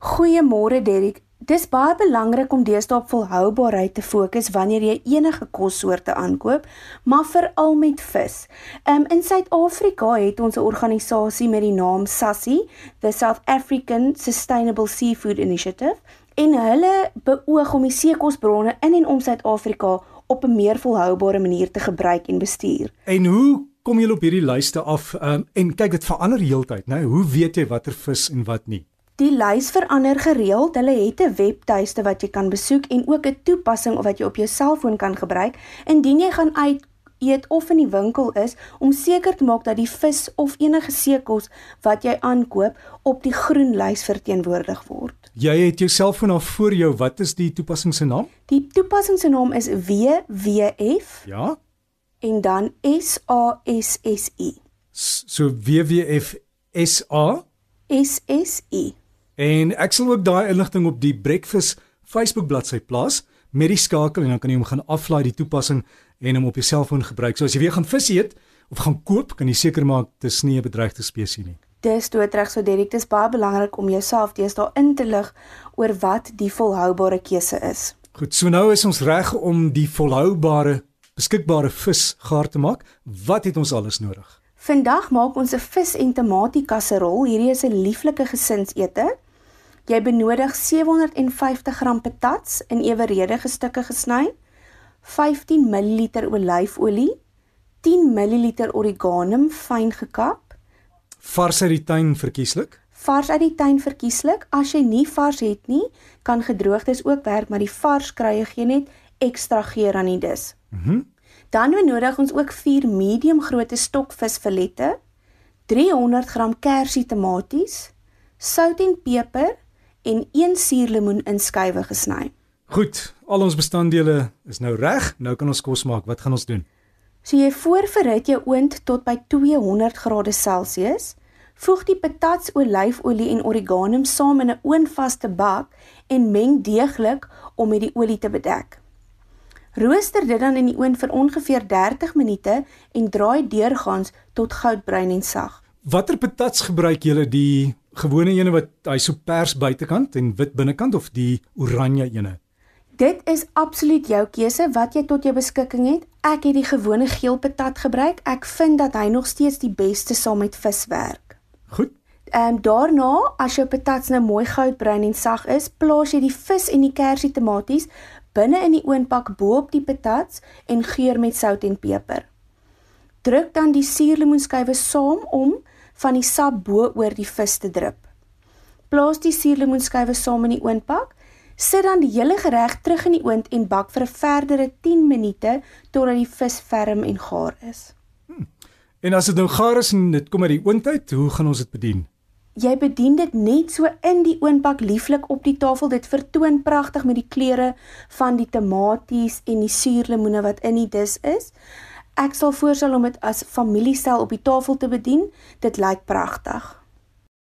Goeiemôre Derek. Dis baie belangrik om deesdae op volhoubaarheid te fokus wanneer jy enige kossoorte aankoop, maar veral met vis. Um in Suid-Afrika het ons 'n organisasie met die naam SASSI, the South African Sustainable Seafood Initiative, en hulle beoog om die seekosbronne in en om Suid-Afrika op 'n meer volhoubare manier te gebruik en bestuur. En hoe kom jy op hierdie lyste af? Um en kyk dit verander heeltyd, né? Nou, hoe weet jy watter vis en wat nie? Die lys verander gereeld. Hulle het 'n webtuiste wat jy kan besoek en ook 'n toepassing wat jy op jou selfoon kan gebruik indien jy gaan uit eet of in die winkel is om seker te maak dat die vis of enige seekos wat jy aankoop op die groen lys verteenwoordig word. Jy het jou selfoon af voor jou. Wat is die toepassing se naam? Die toepassing se naam is WWF. Ja. En dan S A S S I. So WWF S A S S I. En ek sal ook daai inligting op die Breakfast Facebook bladsy plaas met die skakel en dan kan jy hom gaan aflaai die toepassing en hom op jou selfoon gebruik. So as jy weer gaan vis eet of gaan koop, kan jy seker maak dis nie 'n bedreigde spesies nie. Dis doodreg so direk. Dit is baie belangrik om jouself deesdae in te lig oor wat die volhoubare keuse is. Goed, so nou is ons reg om die volhoubare beskikbare vis gaar te maak. Wat het ons alles nodig? Vandag maak ons 'n vis en tamatie kasserol. Hierdie is 'n lieflike gesinsete. Jy benodig 750 gram patats in eweredige stukke gesny, 15 ml olyfolie, 10 ml oregano fyn gekap, vars uit die tuin verkieslik. Vars uit die tuin verkieslik. As jy nie vars het nie, kan gedroogdes ook werk, maar die vars kry jy net ekstra geur aan die dis. Mhm. Mm Dan benodig ons ook 4 medium grootte stokvisfilette, 300 gram kersie tomaties, sout en peper en een suurlemoen in skywe gesny. Goed, al ons bestanddele is nou reg. Nou kan ons kos maak. Wat gaan ons doen? So jy voorverhit jou oond tot by 200 grade Celsius. Voeg die patats, olyfolie en oregano saam in 'n oonvaste bak en meng deeglik om met die olie te bedek. Rooster dit dan in die oond vir ongeveer 30 minute en draai deurgaans tot goudbruin en sag. Watter patats gebruik julle die gewone ene wat hy so pers buitekant en wit binnekant of die oranje ene? Dit is absoluut jou keuse wat jy tot jou beskikking het. Ek het die gewone geel patat gebruik. Ek vind dat hy nog steeds die beste saam met vis werk. Goed. Ehm um, daarna, as jou patats nou mooi goudbruin en sag is, plaas jy die vis en die kersie tomaties binne in die oonpak bo-op die patats en geur met sout en peper. Druk dan die suurlemoenskywe saam om van die sap bo oor die vis te drup. Plaas die suurlemoenskywe saam in die oondpak. Sit dan die hele gereg terug in die oond en bak vir 'n verdere 10 minute totdat die vis ferm en gaar is. Hmm. En as dit nou gaar is en dit kom uit die oond uit, hoe gaan ons dit bedien? Jy bedien dit net so in die oondpak lieflik op die tafel. Dit vertoon pragtig met die kleure van die tomaties en die suurlemoene wat in die dis is. Ek sal voorstel om dit as familiestel op die tafel te bedien. Dit lyk pragtig.